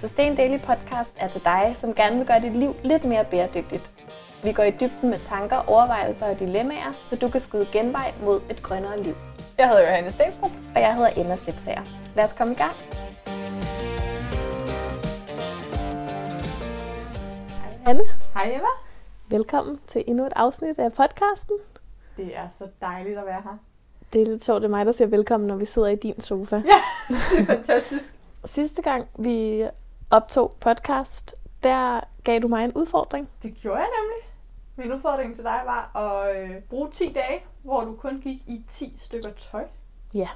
Sustain Daily Podcast er til dig, som gerne vil gøre dit liv lidt mere bæredygtigt. Vi går i dybden med tanker, overvejelser og dilemmaer, så du kan skyde genvej mod et grønnere liv. Jeg hedder Johanne Stenstrup. Og jeg hedder Emma Slipsager. Lad os komme i gang. Hej Hanne. Hej Emma. Velkommen til endnu et afsnit af podcasten. Det er så dejligt at være her. Det er lidt sjovt, det er mig, der siger velkommen, når vi sidder i din sofa. Ja, det er fantastisk. Sidste gang vi optog podcast, der gav du mig en udfordring. Det gjorde jeg nemlig. Min udfordring til dig var at øh, bruge 10 dage, hvor du kun gik i 10 stykker tøj. Ja,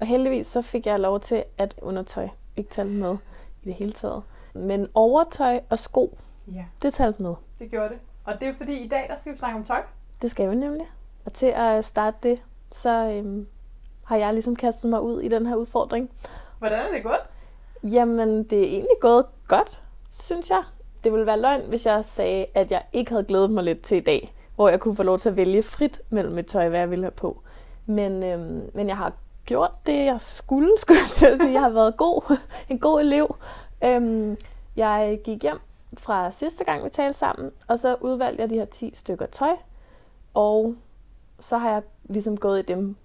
og heldigvis så fik jeg lov til at undertøj ikke talte med i det hele taget. Men overtøj og sko, Ja, det talte med. det gjorde det. Og det er fordi i dag, der skal vi snakke om tøj. Det skal vi nemlig. Og til at starte det, så øhm, har jeg ligesom kastet mig ud i den her udfordring. Hvordan er det gået? Jamen, det er egentlig gået godt, synes jeg. Det ville være løgn, hvis jeg sagde, at jeg ikke havde glædet mig lidt til i dag, hvor jeg kunne få lov til at vælge frit mellem mit tøj, hvad jeg ville have på. Men, øhm, men jeg har gjort det, jeg skulle, skulle jeg til at sige. Jeg har været god, en god elev. Øhm, jeg gik hjem fra sidste gang, vi talte sammen, og så udvalgte jeg de her 10 stykker tøj, og så har jeg ligesom gået i dem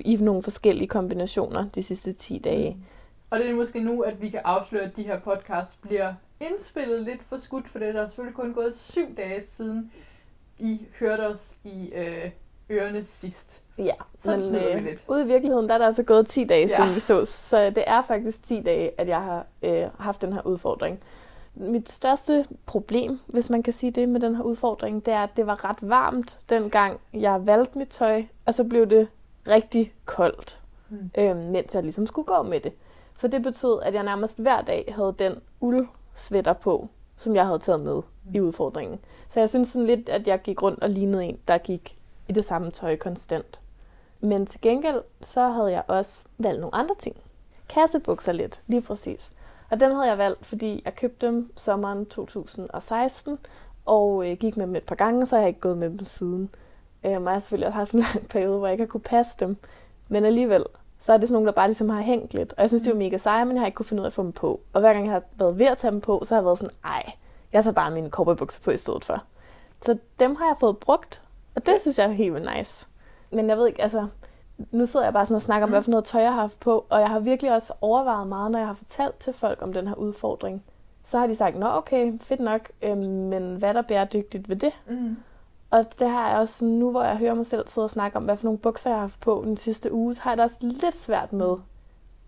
i nogle forskellige kombinationer de sidste 10 dage. Mm. Og det er måske nu, at vi kan afsløre, at de her podcasts bliver indspillet lidt for skudt, for det er selvfølgelig kun gået syv dage siden, I hørte os i øh, ørerne sidst. Ja, Sådan men øh, lidt. ude i virkeligheden, der er der altså gået 10 dage Ja. siden vi sås. Så det er faktisk 10 dage, at jeg har øh, haft den her udfordring. Mit største problem, hvis man kan sige det med den her udfordring, det er, at det var ret varmt, dengang jeg valgte mit tøj, og så blev det rigtig koldt, Mm. øh, mens jeg ligesom skulle gå med det. Så det betød, at jeg nærmest hver dag havde den uldsvætter på, som jeg havde taget med i udfordringen. Så jeg synes sådan lidt, at jeg gik rundt og lignede en, der gik i det samme tøj konstant. Men til gengæld, så havde jeg også valgt nogle andre ting. Kassebukser lidt, lige præcis. Og dem havde jeg valgt, fordi jeg købte dem sommeren 2016, og øh, gik med dem et par gange, så har jeg ikke gået med dem siden. Øhm, og jeg har selvfølgelig også haft en lang periode, hvor jeg ikke har kunne passe dem. Men alligevel, så er det sådan nogle, der bare ligesom har hængt lidt. Og jeg synes, de var mega seje, men jeg har ikke kunne finde ud af at få dem på. Og hver gang jeg har været ved at tage dem på, så har jeg været sådan, ej, jeg tager bare mine cowboybukser på i stedet for. Så dem har jeg fået brugt, og det synes jeg er helt vildt nice. Men jeg ved ikke, altså, nu sidder jeg bare sådan og snakker om, Mm. hvad for noget tøj jeg har haft på, og jeg har virkelig også overvejet meget, når jeg har fortalt til folk om den her udfordring. Så har de sagt, nå okay, fedt nok, øhm, men hvad er der bæredygtigt ved det? Mm. Og det har jeg også nu, hvor jeg hører mig selv sidde og snakke om, hvad for nogle bukser jeg har haft på den sidste uge, så har jeg det også lidt svært med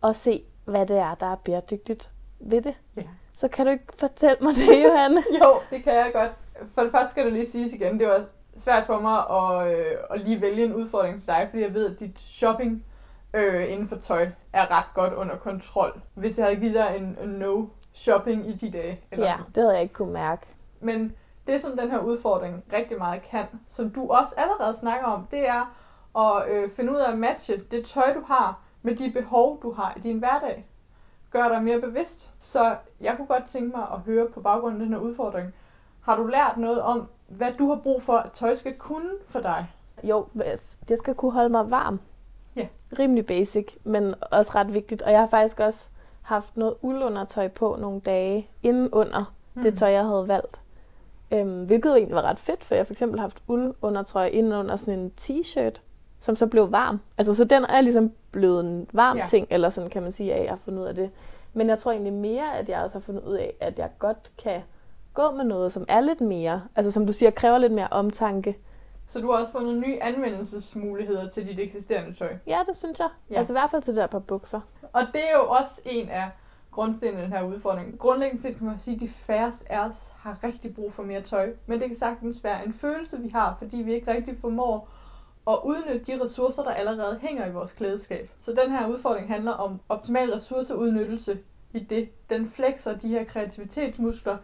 at se, hvad det er, der er bæredygtigt ved det. Ja. Så kan du ikke fortælle mig det, Johanne? Jo, det kan jeg godt. For det første skal du lige sige igen, det var svært for mig at, øh, at lige vælge en udfordring til dig, fordi jeg ved, at dit shopping øh, inden for tøj er ret godt under kontrol. Hvis jeg havde givet dig en, en no shopping i de dage. Eller ja, sådan. det havde jeg ikke kunne mærke. Men det, som den her udfordring rigtig meget kan, som du også allerede snakker om, det er at øh, finde ud af at matche det tøj, du har, med de behov, du har i din hverdag. Gør dig mere bevidst. Så jeg kunne godt tænke mig at høre på baggrund af den her udfordring. Har du lært noget om, hvad du har brug for, at tøj skal kunne for dig? Jo, det skal kunne holde mig varm. Ja. Rimelig basic, men også ret vigtigt. Og jeg har faktisk også haft noget uldundertøj på nogle dage inden under Hmm. det tøj, jeg havde valgt. Øhm, hvilket jo egentlig var ret fedt, for jeg har for eksempel haft uldundertrøj inden under sådan en t-shirt, som så blev varm. Altså, så den er ligesom blevet en varm Ja. ting, eller sådan kan man sige, at jeg har fundet ud af det. Men jeg tror egentlig mere, at jeg også har fundet ud af, at jeg godt kan gå med noget, som er lidt mere, altså som du siger, kræver lidt mere omtanke. Så du har også fundet nye anvendelsesmuligheder til dit eksisterende tøj. Ja, det synes jeg. Ja. Altså i hvert fald til det der par bukser. Og det er jo også en af grundstenen i den her udfordring. Grundlæggende set kan man sige, at de færreste af os har rigtig brug for mere tøj. Men det kan sagtens være en følelse, vi har, fordi vi ikke rigtig formår at udnytte de ressourcer, der allerede hænger i vores klædeskab. Så den her udfordring handler om optimal ressourceudnyttelse i det. Den flexer de her kreativitetsmuskler,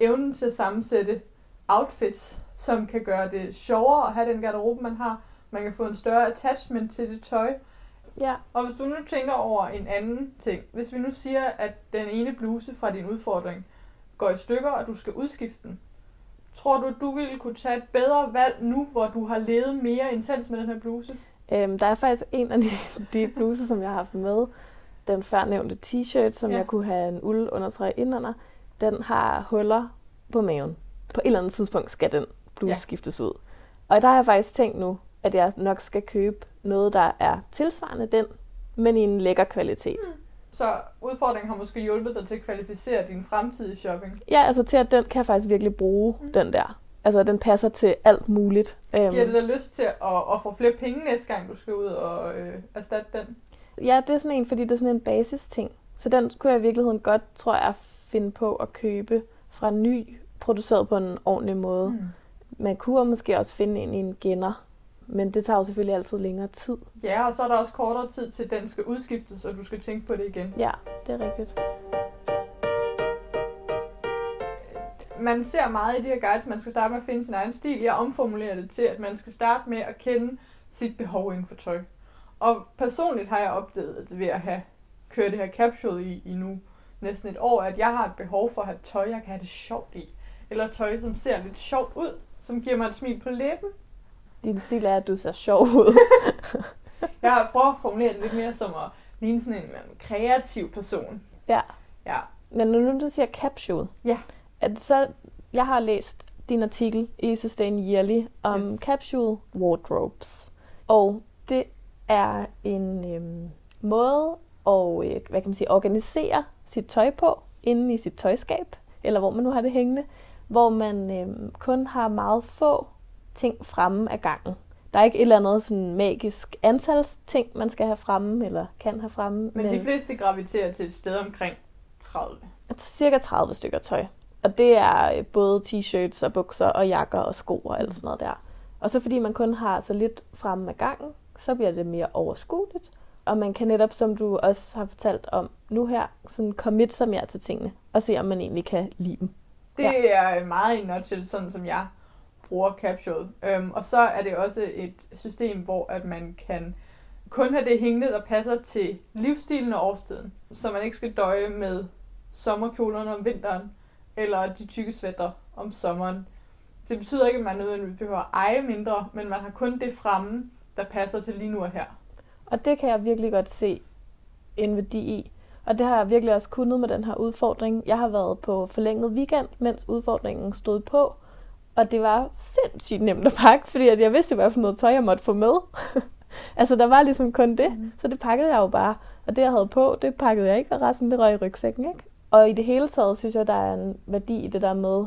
evnen til at sammensætte outfits, som kan gøre det sjovere at have den garderobe, man har. Man kan få en større attachment til det tøj, Ja, og hvis du nu tænker over en anden ting, hvis vi nu siger, at den ene bluse fra din udfordring går i stykker, og du skal udskifte den, tror du, du ville kunne tage et bedre valg nu, hvor du har levet mere intens med den her bluse? øhm, der er faktisk en af de, de bluser, som jeg har haft med, den førnævnte t-shirt, som Ja. jeg kunne have en uld undertrøje indenunder, den har huller på maven. På et eller andet tidspunkt skal den bluse Ja. skiftes ud. Og der har jeg faktisk tænkt nu, at jeg nok skal købe noget, der er tilsvarende den, men i en lækker kvalitet. Mm. Så udfordringen har måske hjulpet dig til at kvalificere din fremtidige shopping. Ja, altså til at den kan jeg faktisk virkelig bruge, mm. den der. Altså den passer til alt muligt. Øhm, Giver det dig lyst til at, at få flere penge næste gang, du skal ud og øh, erstatte den? Ja, det er sådan en, fordi det er sådan en basisting. Så den kunne jeg i virkeligheden godt, tror jeg, finde på at købe fra ny, produceret på en ordentlig måde. Mm. Man kunne måske også finde en i en genner, men det tager jo selvfølgelig altid længere tid. Ja, og så er der også kortere tid til, at den skal udskiftes, og du skal tænke på det igen. Ja, det er rigtigt. Man ser meget i de her guides, man skal starte med at finde sin egen stil. Jeg omformulerer det til, at man skal starte med at kende sit behov inden for tøj. Og personligt har jeg opdaget at ved at have kørt det her capsule i, i nu næsten et år, at jeg har et behov for at have tøj, jeg kan have det sjovt i. Eller tøj, som ser lidt sjovt ud, som giver mig et smil på læben. Din stil er, at du ser sjov ud. Jeg har prøvet at formulere det lidt mere som at ligne sådan en kreativ person. ja. Ja, Men når nu du siger capsule, Ja. er det så, jeg har læst din artikel i Sustain Yearly om Yes. yes. capsule wardrobes. Og det er en øhm, måde at øh, hvad kan man sige, organisere sit tøj på inde i sit tøjskab, eller hvor man nu har det hængende, hvor man øhm, kun har meget få ting fremme af gangen. Der er ikke et eller andet sådan magisk antal ting, man skal have fremme, eller kan have fremme. men, men de fleste graviterer til et sted omkring 30. cirka 30 stykker tøj. Og det er øh, både t-shirts og bukser og jakker og sko og alt sådan noget der. Og så fordi man kun har så lidt fremme af gangen, så bliver det mere overskueligt. Og man kan netop, som du også har fortalt om nu her, sådan commit sig mere til tingene, og se om man egentlig kan lide dem. Det ja. er meget i nutshell, sådan som jeg bruger Capsule. Øhm, og så er det også et system, hvor at man kan kun have det hængende, der passer til livsstilen og årstiden. Så man ikke skal døje med sommerkjolerne om vinteren, eller de tykke svætter om sommeren. Det betyder ikke, at man nødvendigvis behøver at eje mindre, men man har kun det fremme, der passer til lige nu og her. Og det kan jeg virkelig godt se en værdi i. Og det har jeg virkelig også kunnet med den her udfordring. Jeg har været på forlænget weekend, mens udfordringen stod på. Og det var sindssygt nemt at pakke, fordi at jeg vidste, hvad for noget tøj, jeg måtte få med. altså, der var ligesom kun det. Mhm. Så det pakkede jeg jo bare. Og det, jeg havde på, det pakkede jeg ikke, og resten, det røg i rygsækken, ikke? Og i det hele taget, synes jeg, der er en værdi i det der med,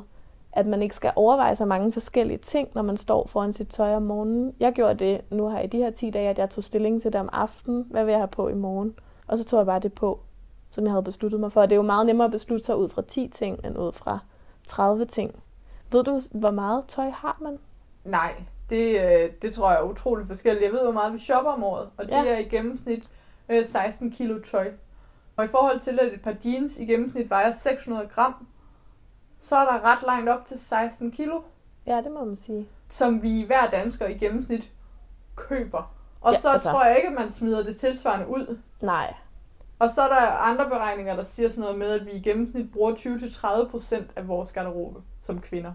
at man ikke skal overveje så mange forskellige ting, når man står foran sit tøj om morgenen. Jeg gjorde det nu her i de her 10 dage, at jeg tog stilling til det om aftenen. Hvad vil jeg have på i morgen? Og så tog jeg bare det på, som jeg havde besluttet mig for. Og det er jo meget nemmere at beslutte sig ud fra 10 ting, end ud fra 30 ting. Ved du, hvor meget tøj har man? Nej, det, øh, det tror jeg er utroligt forskelligt. Jeg ved, hvor meget vi shopper om året, og det Ja. er i gennemsnit øh, 16 kilo tøj. Og i forhold til, at et par jeans i gennemsnit vejer 600 gram, så er der ret langt op til 16 kilo, Ja, det må man sige. som vi hver dansker i gennemsnit køber. Og Ja, så altså. tror jeg ikke, at man smider det tilsvarende ud. Nej. Og så er der andre beregninger, der siger sådan noget med, at vi i gennemsnit bruger 20-30% af vores garderobe som kvinder.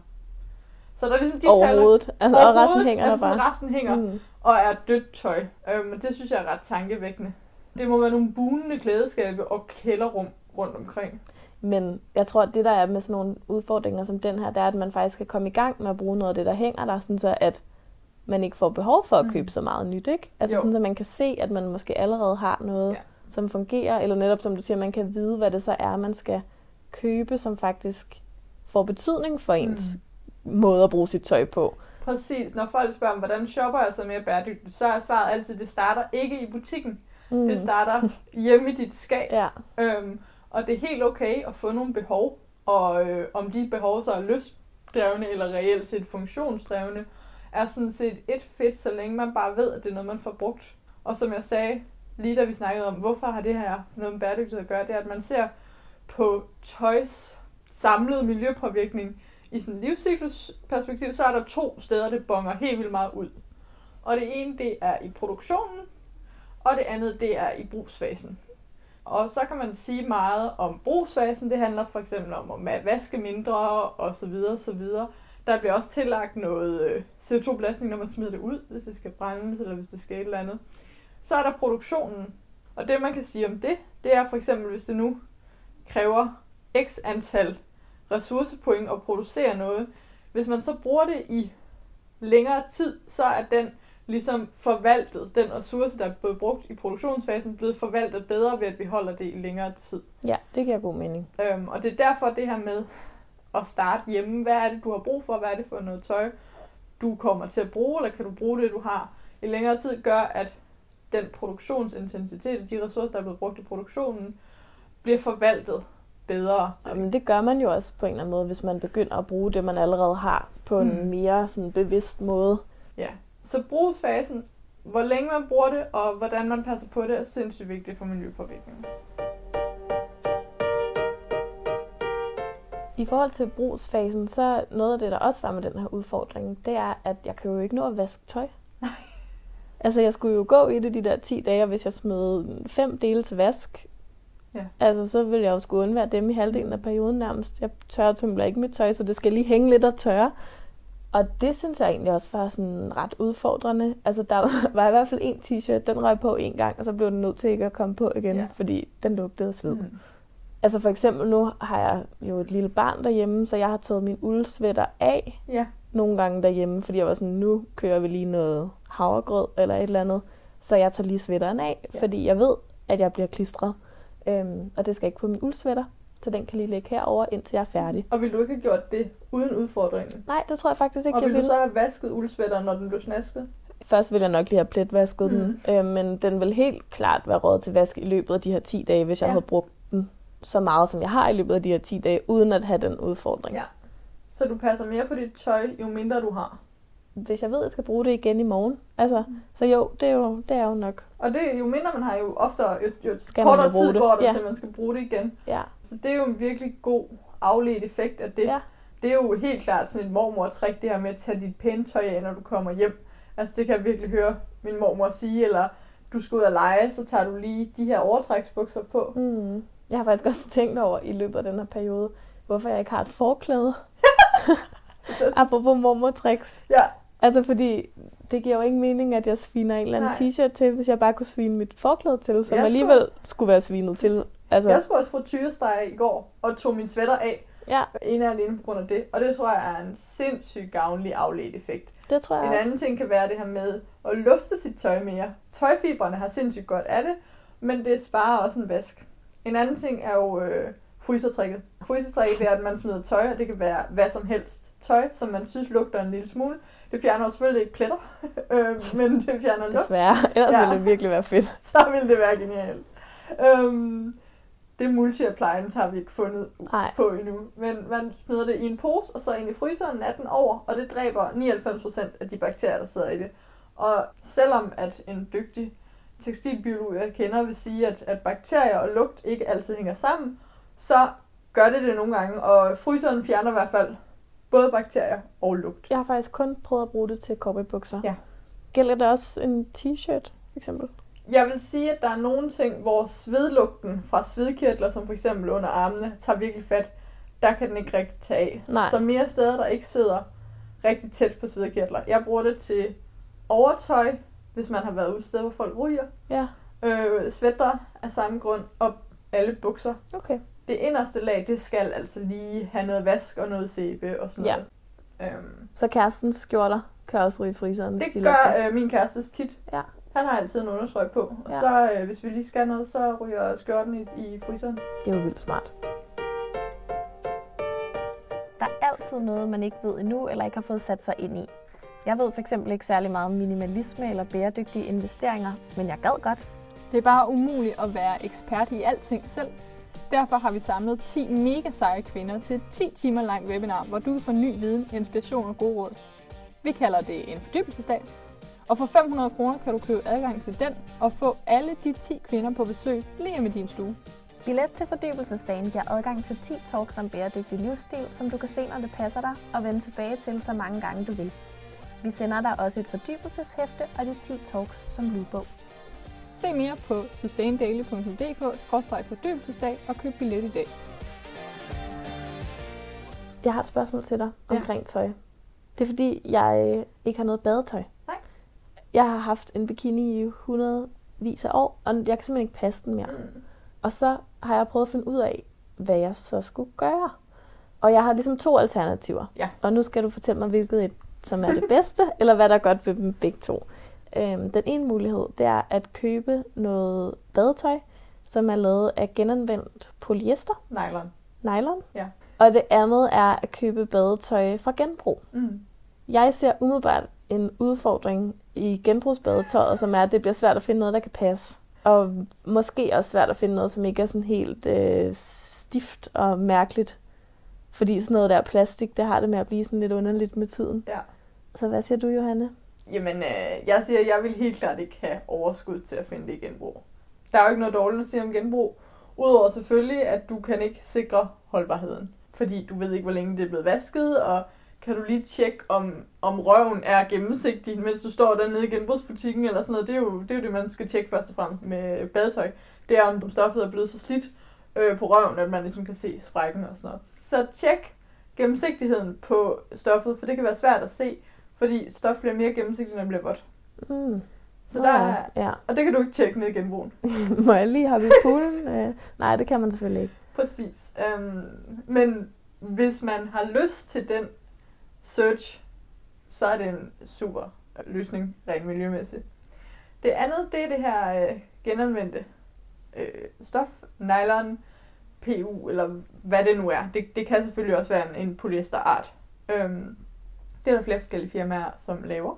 Så der er ligesom de Overhovedet. Altså, og resten hænger altså bare. resten hænger Mm. og er dødt tøj. Øhm, og det synes jeg er ret tankevækkende. Det må være nogle bunende klædeskabe og kælderrum rundt omkring. Men jeg tror, at det der er med sådan nogle udfordringer som den her, det er, at man faktisk skal komme i gang med at bruge noget af det, der hænger der, sådan så at man ikke får behov for at Mm. købe så meget nyt, ikke? Altså Jo. sådan, så man kan se, at man måske allerede har noget, ja. som fungerer, eller netop som du siger, man kan vide, hvad det så er, man skal købe, som faktisk får betydning for ens mm. måde at bruge sit tøj på. Præcis. Når folk spørger, hvordan shopper jeg så mere bæredygtigt, så er svaret altid, at det starter ikke i butikken. Mm. Det starter hjemme i dit skab. Ja, Øhm, og det er helt okay at få nogle behov, og øh, om de behov så er lystdrevne eller reelt set funktionsdrevne, er sådan set et fedt, så længe man bare ved, at det er noget, man får brugt. Og som jeg sagde, lige da vi snakkede om, hvorfor har det her noget med bæredygtighed at gøre, det er, at man ser på tøjs samlede miljøpåvirkning i sådan en livscyklusperspektiv, så er der to steder, det bonger helt vildt meget ud. Og det ene, det er i produktionen, og det andet, det er i brugsfasen. Og så kan man sige meget om brugsfasen. Det handler for eksempel om at vaske mindre og så videre, så videre. Der bliver også tillagt noget øh, CO2-belastning, når man smider det ud, hvis det skal brændes eller hvis det skal et eller andet. Så er der produktionen. Og det, man kan sige om det, det er for eksempel, hvis det nu kræver x antal ressourcepoint at producere noget. Hvis man så bruger det i længere tid, så er den ligesom forvaltet, den ressource, der er blevet brugt i produktionsfasen, blevet forvaltet bedre ved, at vi holder det i længere tid. Ja, det giver god mening. Øhm, og det er derfor det her med at starte hjemme. Hvad er det, du har brug for? Hvad er det for noget tøj, du kommer til at bruge, eller kan du bruge det, du har i længere tid, gør, at den produktionsintensitet, de ressourcer, der er blevet brugt i produktionen, bliver forvaltet bedre. Jamen, det gør man jo også på en eller anden måde, hvis man begynder at bruge det, man allerede har, på en Mm. mere sådan bevidst måde. Ja. Så brugsfasen, hvor længe man bruger det, og hvordan man passer på det, er sindssygt vigtigt for miljøpåvirkningen. I forhold til brugsfasen, så noget af det, der også var med den her udfordring, det er, at jeg kan jo ikke nå at vaske tøj. Altså, jeg skulle jo gå i det de der 10 dage, og hvis jeg smed fem dele til vask, Ja. altså, så vil jeg jo skulle undvære dem i halvdelen af perioden nærmest. Jeg tørrer tømler ikke mit tøj, så det skal lige hænge lidt og tørre. Og det synes jeg egentlig også var sådan ret udfordrende. Altså, der var i hvert fald en t-shirt, den røg på en gang, og så blev den nødt til ikke at komme på igen, Ja. fordi den lugtede sved. Mm. Altså for eksempel nu har jeg jo et lille barn derhjemme, så jeg har taget min uldsvætter af Ja. nogle gange derhjemme, fordi jeg var sådan, nu kører vi lige noget havregrød eller et eller andet, så jeg tager lige sweateren af, ja. fordi jeg ved, at jeg bliver klistret. Øhm, og det skal ikke på min uldsvætter, så den kan lige ligge herover indtil jeg er færdig. Og ville du ikke have gjort det uden udfordringen? Nej, det tror jeg faktisk ikke, Og jeg ville du vil. så have vasket uldsvætteren, når den blev snasket? Først vil jeg nok lige have pletvasket Mm. den, øh, men den vil helt klart være råd til vask i løbet af de her 10 dage, hvis jeg ja. havde brugt den så meget, som jeg har i løbet af de her 10 dage, uden at have den udfordring. Ja. Så du passer mere på dit tøj, jo mindre du har. Hvis jeg ved, at jeg skal bruge det igen i morgen. Altså, så jo, det er jo, det er jo nok. Og det, jo mindre man har, jo oftere, jo, jo Skal kortere tid det. går der, Ja. til man skal bruge det igen. Ja, Så det er jo en virkelig god afledt effekt af det. ja. Det er jo helt klart sådan et mormor-trick, det her med at tage dit pæne tøj af, når du kommer hjem. Altså det kan jeg virkelig høre min mormor sige, eller du skal ud og lege, så tager du lige de her overtræksbukser på. Mm. Jeg har faktisk også tænkt over i løbet af den her periode, hvorfor jeg ikke har et forklæde. Apropos mormortricks. Ja, Altså, fordi det giver jo ingen mening, at jeg sviner en eller anden t-shirt til, hvis jeg bare kunne svine mit forklæde til, som Jeg alligevel skulle være svinet til. Altså, jeg skulle også få tyresteg i går, og tog min sweater af, ja, en af alene på grund af det. Og det tror jeg er en sindssygt gavnlig afledt effekt. det tror jeg En også. anden ting kan være det her med at lufte sit tøj mere. Tøjfibrene har sindssygt godt af det, men det sparer også en vask. En anden ting er jo øh, frysertrækket. Frysertrækket det er, at man smider tøj, og det kan være hvad som helst. Tøj, som man synes lugter en lille smule. Det fjerner selvfølgelig ikke pletter, øh, men det fjerner lugt. Desværre. Ellers Ja. ville det virkelig være fedt. Så ville det være genialt. Øhm, det multi-appliance har vi ikke fundet Nej. på endnu. Men man smider det i en pose, og så ind i fryseren natten over, og det dræber 99% af de bakterier, der sidder i det. Og selvom at en dygtig tekstilbiolog, jeg kender, vil sige, at, at bakterier og lugt ikke altid hænger sammen, så gør det det nogle gange, og fryseren fjerner i hvert fald både bakterier og lugt. Jeg har faktisk kun prøvet at bruge det til cowboybukser. Ja. Gælder det også en t-shirt, for eksempel? Jeg vil sige, at der er nogle ting, hvor svedlugten fra svedkirtler, som for eksempel under armene, tager virkelig fat. Der kan den ikke rigtig tage af. Nej. Så mere steder, der ikke sidder rigtig tæt på svedkirtler. Jeg bruger det til overtøj, hvis man har været ude et sted, hvor folk ryger. Ja, Øh, sweater af samme grund, og alle bukser. okay. Det inderste lag, det skal altså lige have noget vask og noget sæbe og sådan Ja. noget. Øhm, Så kærestens skjorter kan også ryge i fryseren, det de gør øh, min kæreste tit. Ja. Han har altid en undertrøj på. Og Ja. så øh, hvis vi lige skal noget, så ryger skjorten i, i fryseren. Det er jo vildt smart. Der er altid noget, man ikke ved endnu, eller ikke har fået sat sig ind i. Jeg ved for eksempel ikke særlig meget om minimalisme eller bæredygtige investeringer, men jeg gad godt. Det er bare umuligt at være ekspert i alting selv. Derfor har vi samlet 10 mega seje kvinder til et 10 timer langt webinar, hvor du får ny viden, inspiration og gode råd. Vi kalder det en fordybelsesdag. Og for 500 kroner kan du købe adgang til den og få alle de 10 kvinder på besøg lige med din stue. Billet til fordybelsesdagen giver adgang til 10 talks om bæredygtig livsstil, som du kan se, når det passer dig, og vende tilbage til så mange gange du vil. Vi sender dig også et fordybelseshæfte og de 10 talks som lydbog. Se mere på sustaindaily.dk-fordybelsesdag og køb billet i dag. Jeg har et spørgsmål til dig Ja. omkring tøj. Det er fordi, jeg ikke har noget badetøj. Nej. Jeg har haft en bikini i hundredvis vis af år, og jeg kan simpelthen ikke passe den mere. Mm. Og så har jeg prøvet at finde ud af, hvad jeg så skulle gøre. Og jeg har ligesom to alternativer. Ja. Og nu skal du fortælle mig, hvilket et, som er det bedste, eller hvad der er godt ved dem begge to. Øhm, den ene mulighed, det er at købe noget badetøj, som er lavet af genanvendt polyester, Nylon. nylon. Ja. Og det andet er at købe badetøj fra genbrug. Mm. Jeg ser umiddelbart en udfordring i genbrugsbadetøjet, som er, at det bliver svært at finde noget, der kan passe. Og måske også svært at finde noget, som ikke er sådan helt øh, stift og mærkeligt. Fordi sådan noget der plastik, det har det med at blive sådan lidt underligt med tiden. Ja. Så hvad siger du, Johanne? Jamen, øh, jeg siger, at jeg vil helt klart ikke have overskud til at finde det i genbrug. Der er jo ikke noget dårligt at sige om genbrug. Udover selvfølgelig, at du kan ikke sikre holdbarheden. Fordi du ved ikke, hvor længe det er blevet vasket, og kan du lige tjekke, om, om røven er gennemsigtig, mens du står dernede i genbrugsbutikken eller sådan noget. Det er, jo, det er jo det, man skal tjekke først og fremmest med badetøj. Det er, om stoffet er blevet så slidt øh, på røven, at man ligesom kan se sprækken og sådan noget. Så tjek gennemsigtigheden på stoffet, for det kan være svært at se, fordi stof bliver mere gennemsigtigt, når det bliver vådt. Mm. Så der er, ja. og det kan du ikke tjekke ned i genbrugen. Må jeg lige hoppe i poolen? Øh, nej, det kan man selvfølgelig ikke. Præcis. Um, men hvis man har lyst til den search, så er det en super løsning rent miljømæssigt. Det andet, det er det her øh, genanvendte øh, stof, nylon, PU, eller hvad det nu er. Det, det kan selvfølgelig også være en, en polyesterart. Øhm, det er der flere forskellige firmaer, som laver.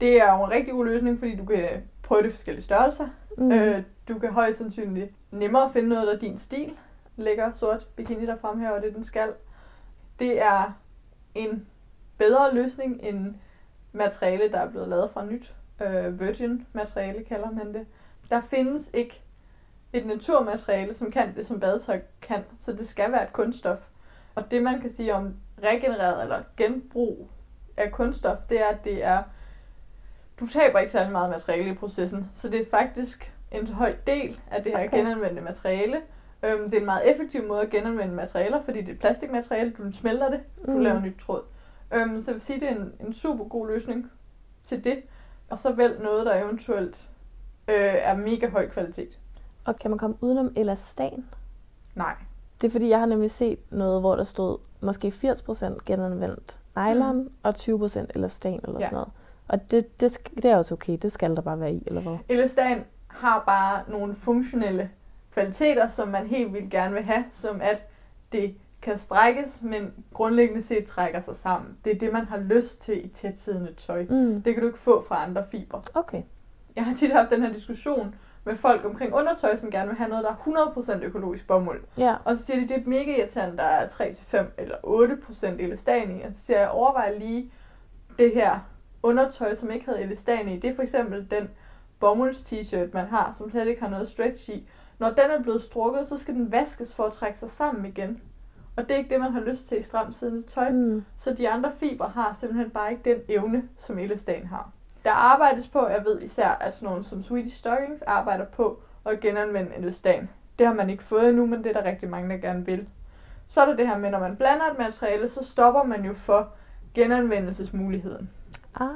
Det er jo en rigtig god løsning, fordi du kan prøve det i forskellige størrelser. Mm. Mm. Øh, du kan højst sandsynligt nemmere finde noget, der er din stil. Lækker sort bikini, der fremhæver det, den skal. Det er en bedre løsning end materiale, der er blevet lavet fra nyt. Øh, virgin materiale kalder man det. Der findes ikke et naturmateriale, som kan det, som badetøj kan, så det skal være et kunststof. Og det, man kan sige om regenereret eller genbrug af kunststof, det er, at det er, du taber ikke særlig meget materiale i processen, så det er faktisk en høj del af det her Okay. genanvendte materiale. Øhm, det er en meget effektiv måde at genanvende materialer, fordi det er plastikmateriale, du smelter det, du Mm. laver nyt tråd. Øhm, så jeg vil sige, det er en, en super god løsning til det. Og så vælg noget, der eventuelt øh, er mega høj kvalitet. Og kan man komme udenom elastan? Nej. Det er fordi, jeg har nemlig set noget, hvor der stod måske 80% genanvendt nylon mm. og 20% elastan eller Ja. sådan noget. Og det, det, det er også okay. Det skal der bare være i, eller hvad? Elastan har bare nogle funktionelle kvaliteter, som man helt vildt gerne vil have, som at det kan strækkes, men grundlæggende set trækker sig sammen. Det er det, man har lyst til i tætsiddende tøj. Mm. Det kan du ikke få fra andre fiber. Okay. Jeg har tit haft den her diskussion med folk omkring undertøj, som gerne vil have noget, der er 100% økologisk bomuld. Ja. Og så siger de, det er mega irriterende, der er 3-5 eller 8% elastan i. Og så siger jeg, overvej lige det her undertøj, som ikke havde elastan i. Det er for eksempel den bomulds t-shirt, man har, som slet ikke har noget stretch i. Når den er blevet strukket, så skal den vaskes for at trække sig sammen igen. Og det er ikke det, man har lyst til i stramt siddende tøj. Mm. Så de andre fiber har simpelthen bare ikke den evne, som elastan har. Der arbejdes på, jeg ved især, at sådan nogle som Swedish Stockings arbejder på at genanvende elastan. Det har man ikke fået endnu, men det er der rigtig mange, der gerne vil. Så er der det her med, når man blander et materiale, så stopper man jo for genanvendelsesmuligheden. Ah,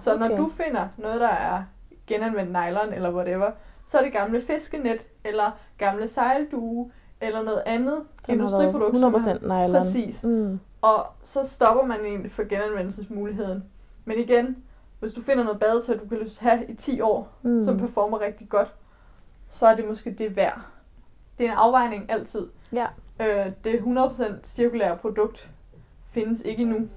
Så okay. når du finder noget, der er genanvendt nylon eller whatever, så er det gamle fiskenet, eller gamle sejldue, eller noget andet industriprodukt. som har- 100% nylon. Præcis. Mm. Og så stopper man egentlig for genanvendelsesmuligheden. Men igen, hvis du finder noget badetøj, du kan have i 10 år, Mm. som performer rigtig godt, så er det måske det værd. Det er en afvejning altid. Ja. Øh, det 100% cirkulære produkt findes ikke endnu.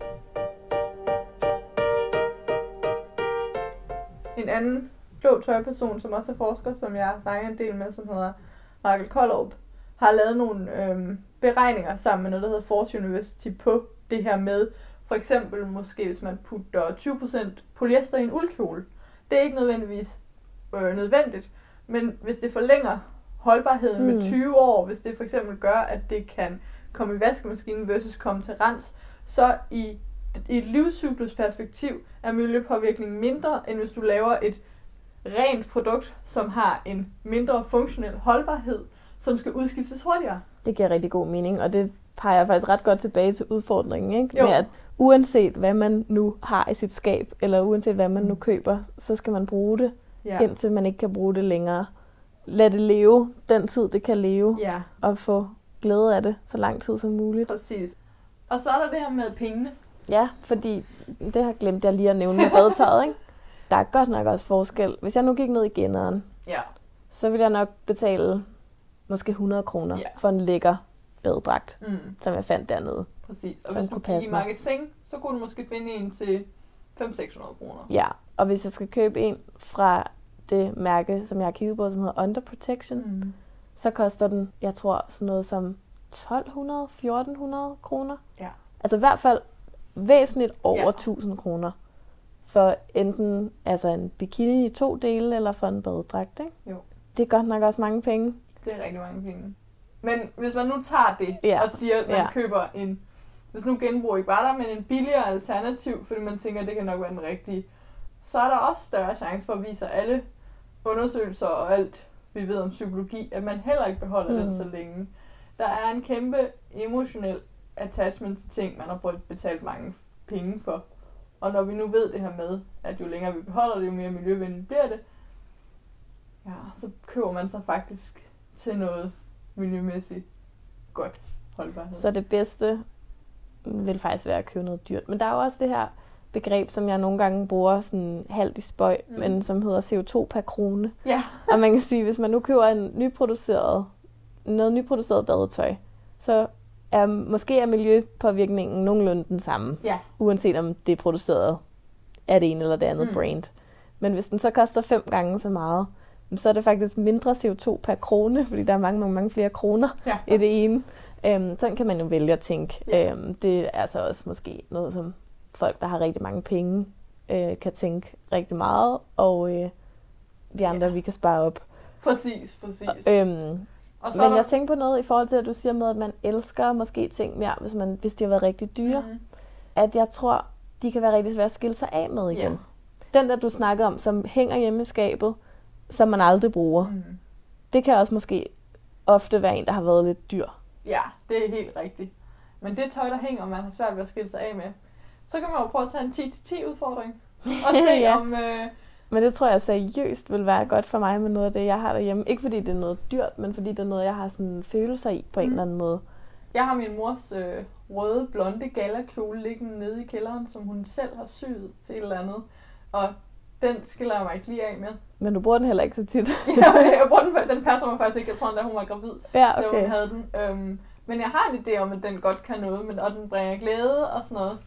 En anden klog tøjperson, som også er forsker, som jeg har snakket en del med, som hedder Michael Kollerup, har lavet nogle øhm, beregninger sammen med noget, der hedder Fortune University på det her med, for eksempel måske hvis man putter 20% polyester i en uldkjole. Det er ikke nødvendigvis øh, nødvendigt, men hvis det forlænger holdbarheden mm. Med 20 år, hvis det for eksempel gør, at det kan komme i vaskemaskinen versus komme til rens, så i, i et livscyklusperspektiv er miljøpåvirkningen mindre, end hvis du laver et rent produkt, som har en mindre funktionel holdbarhed, som skal udskiftes hurtigere. Det giver rigtig god mening, og det peger faktisk ret godt tilbage til udfordringen, ikke? Jo. Med at uanset hvad man nu har i sit skab, eller uanset hvad man nu køber, så skal man bruge det Ja. indtil man ikke kan bruge det længere. Lad det leve den tid, det kan leve, ja, og få glæde af det så lang tid som muligt. præcis. Og så er der det her med pengene. Ja, fordi det har glemt jeg lige at nævne med badetøjet, ikke? Der er godt nok også forskel. Hvis jeg nu gik ned i generen, Ja. så ville jeg nok betale måske 100 kroner Ja. for en lækker badedragt, Mm, som jeg fandt dernede. præcis. Og hvis du gik i magasin, så kunne du måske finde en til 500-600 kroner. Ja, og hvis jeg skal købe en fra det mærke, som jeg har kigget på, som hedder Under Protection, Mm. så koster den, jeg tror, sådan noget som 1200, 1400 kroner. Ja. Altså i hvert fald væsentligt over ja. 1000 kroner. For enten altså en bikini i to dele, eller for en badedragt, ikke? Jo. Det er godt nok også mange penge. Det er rigtig mange penge. Men hvis man nu tager det Ja. og siger, at man Ja. køber en... Hvis nu genbrug ikke var der, men en billigere alternativ, fordi man tænker, at det kan nok være den rigtige, så er der også større chance for at vise alle undersøgelser og alt, vi ved om psykologi, at man heller ikke beholder mm. den så længe. Der er en kæmpe emotionel attachment til ting, man har brugt betalt mange penge for. Og når vi nu ved det her med, at jo længere vi beholder det, jo mere miljøvenligt bliver det, ja, så køber man sig faktisk til noget miljømæssigt godt holdbarhed. Så det bedste vil faktisk være at købe noget dyrt. Men der er jo også det her begreb, som jeg nogle gange bruger sådan halvt i spøj, Mm. men som hedder CO2 per krone. Ja, Og man kan sige, hvis man nu køber en nyproduceret, noget nyproduceret badetøj, så er måske er miljøpåvirkningen nogenlunde den samme, ja, uanset om det er produceret af det ene eller det andet mm. brand. Men hvis den så koster fem gange så meget, så er det faktisk mindre CO2 per krone, fordi der er mange, mange, mange flere kroner ja. i det ene. Øhm, sådan kan man jo vælge at tænke. Ja. Øhm, det er altså også måske noget, som folk, der har rigtig mange penge, øh, kan tænke rigtig meget, og øh, vi andre, Ja. vi kan spare op. Præcis, præcis. Øhm, og men jeg tænker på noget i forhold til, at du siger med, at man elsker måske ting mere, hvis, man, hvis de har været rigtig dyre. Mm. At jeg tror, de kan være rigtig svære at skille sig af med igen. Ja. Den der, du snakkede om, som hænger hjemme i skabet, som man aldrig bruger. Mm. Det kan også måske ofte være en, der har været lidt dyr. Ja, det er helt rigtigt. Men det tøj, der hænger, man har svært ved at skille sig af med, så kan man jo prøve at tage en 10-10 udfordring. Og se Ja. om... Øh, Men det tror jeg seriøst vil være godt for mig med noget af det, jeg har derhjemme. Ikke fordi det er noget dyrt, men fordi det er noget, jeg har sådan følelser i på en Mm. eller anden måde. jeg har min mors øh, røde, blonde galakjole liggende nede i kælderen, som hun selv har syet til et eller andet. Og den skiller jeg mig ikke lige af med. Men du bruger den heller ikke så tit. jeg bruger den, den passer mig faktisk ikke. Jeg tror endda, hun var gravid. ja, okay. da hun havde den. Øhm, men jeg har en idé om, at den godt kan noget, men, og den bringer glæde og sådan noget.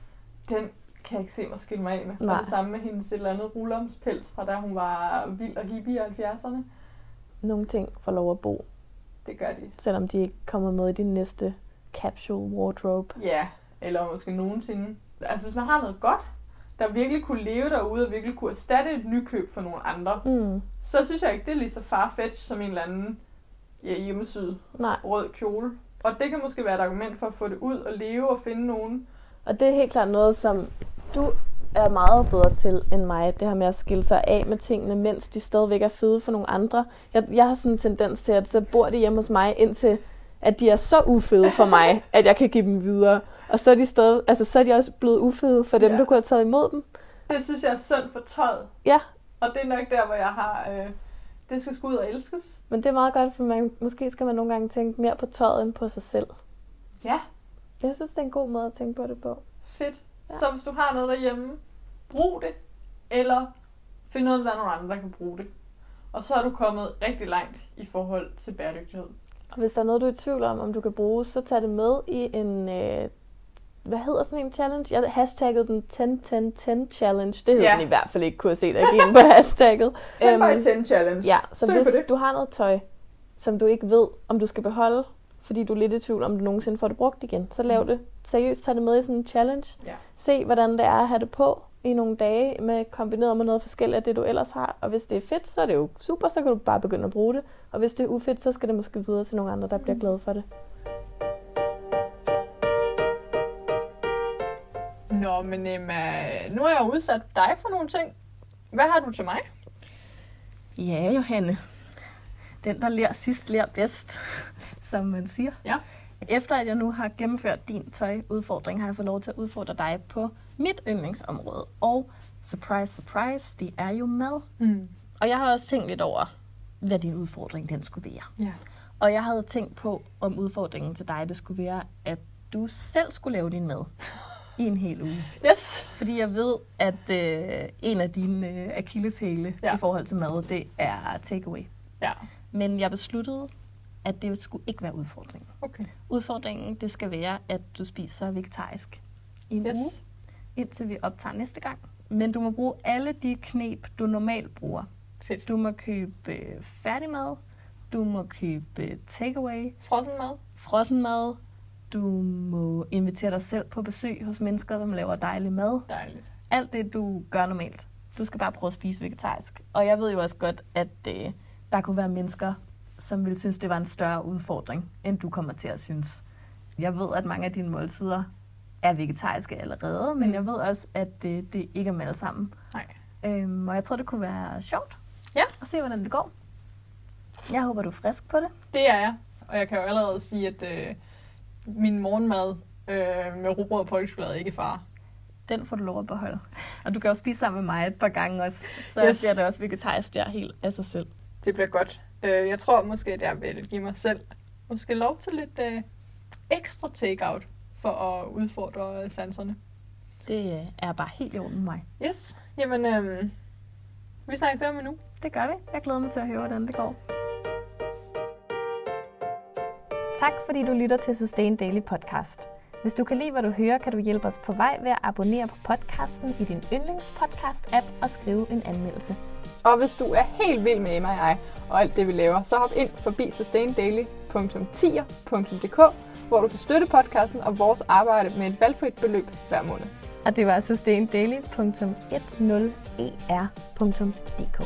Den kan jeg ikke se mig skille mig af med. Nej. Og det samme med hendes et eller andet rullermspels fra da hun var vild og hippie i 70'erne. Nogle ting får lov at bo, Det gør de. selvom de ikke kommer med i din næste capsule wardrobe. Ja, eller måske nogensinde. Altså hvis man har noget godt, der virkelig kunne leve derude og virkelig kunne erstatte et nykøb for nogle andre, Mm, så synes jeg ikke, det er lige så farfetch som en eller anden ja, hjemmesyd nej, rød kjole. Og det kan måske være et argument for at få det ud og leve og finde nogen, og det er helt klart noget, som du er meget bedre til end mig. Det her med at skille sig af med tingene, mens de stadigvæk er fede for nogle andre. Jeg, jeg har sådan en tendens til, at så bor de hjemme hos mig, indtil at de er så ufede for mig, at jeg kan give dem videre. Og så er de, stadig, altså, så er de også blevet ufede for dem, Ja. der kunne have taget imod dem. Det synes jeg er sundt for tøjet. Ja, Og det er nok der, hvor jeg har... Øh, det skal sgu ud og elskes. men det er meget godt, for man, måske skal man nogle gange tænke mere på tøjet end på sig selv. Ja, Jeg synes, det er en god måde at tænke på det på. fedt. Ja. Så hvis du har noget derhjemme, brug det. Eller find ud af, hvad nogle andre der kan bruge det. Og så er du kommet rigtig langt i forhold til bæredygtighed. Og hvis der er noget, du er i tvivl om, om du kan bruge, så tag det med i en... Øh, hvad hedder sådan en challenge? Jeg hashtaggede den 10-10-10 challenge. Det hed Ja. den i hvert fald ikke, kunne jeg se, der gik ind på hashtagget. 10 Øhm, by 10 challenge. Ja, så Søg hvis du har noget tøj, som du ikke ved, om du skal beholde, fordi du er lidt i tvivl, om du nogensinde får det brugt igen, så lav Mm. det. Seriøst, tag det med i sådan en challenge. Ja. Se, hvordan det er at have det på i nogle dage, med kombineret med noget forskelligt af det, du ellers har. Og hvis det er fedt, så er det jo super, så kan du bare begynde at bruge det. Og hvis det er ufedt, så skal det måske videre til nogle andre, der Mm. bliver glade for det. Nå, men Emma, nu har jeg udsat dig for nogle ting. Hvad har du til mig? Ja, Johanne. Den, der lærer sidst, lærer bedst, som man siger. Ja. Efter at jeg nu har gennemført din tøjudfordring, har jeg fået lov til at udfordre dig på mit yndlingsområde. Og surprise, surprise, det er jo mad. Mm. Og jeg har også tænkt lidt over, hvad din udfordring den skulle være. Ja. Og jeg havde tænkt på, om udfordringen til dig, det skulle være, at du selv skulle lave din mad i en hel uge. Yes. Fordi jeg ved, at øh, en af dine øh, akilleshæle Ja. i forhold til mad, det er takeaway. Ja. Men jeg besluttede, at det skulle ikke være udfordringen. Okay. Udfordringen, det skal være, at du spiser vegetarisk i en Yes. uge, indtil vi optager næste gang. Men du må bruge alle de knep, du normalt bruger. Fedt. Du må købe øh, færdigmad, du må købe øh, takeaway, Frossen mad. frossen mad, du må invitere dig selv på besøg hos mennesker, som laver dejlig mad. Dejligt. Alt det, du gør normalt. Du skal bare prøve at spise vegetarisk. Og jeg ved jo også godt, at øh, der kunne være mennesker, som ville synes, det var en større udfordring, end du kommer til at synes. Jeg ved, at mange af dine måltider er vegetariske allerede, men Mm. jeg ved også, at det, det ikke er med alle sammen. Nej. Øhm, og jeg tror, det kunne være sjovt Ja. at se, hvordan det går. Jeg håber, du er frisk på det. Det er jeg. Og jeg kan jo allerede sige, at øh, min morgenmad øh, med rugbrød og pålægtschokolade ikke far. Den får du lov at beholde. Og du kan jo spise sammen med mig et par gange også, så Yes. bliver det også vegetarisk der helt af sig selv. Det bliver godt. Øh, jeg tror måske, at jeg vil give mig selv måske lov til lidt øh, ekstra takeout for at udfordre sanserne. Det øh, er bare helt i orden med mig. Yes. Jamen, øh, vi snakkes ved om en uge. Det gør vi. Jeg glæder mig til at høre, hvordan det går. Tak fordi du lytter til Sustain Daily Podcast. Hvis du kan lide, hvad du hører, kan du hjælpe os på vej ved at abonnere på podcasten i din yndlingspodcast-app og skrive en anmeldelse. Og hvis du er helt vild med Emma og jeg og alt det, vi laver, så hop ind forbi sustaindaily.tier.dk, hvor du kan støtte podcasten og vores arbejde med et valgfrit beløb hver måned. Og det var sustaindaily.10er.dk.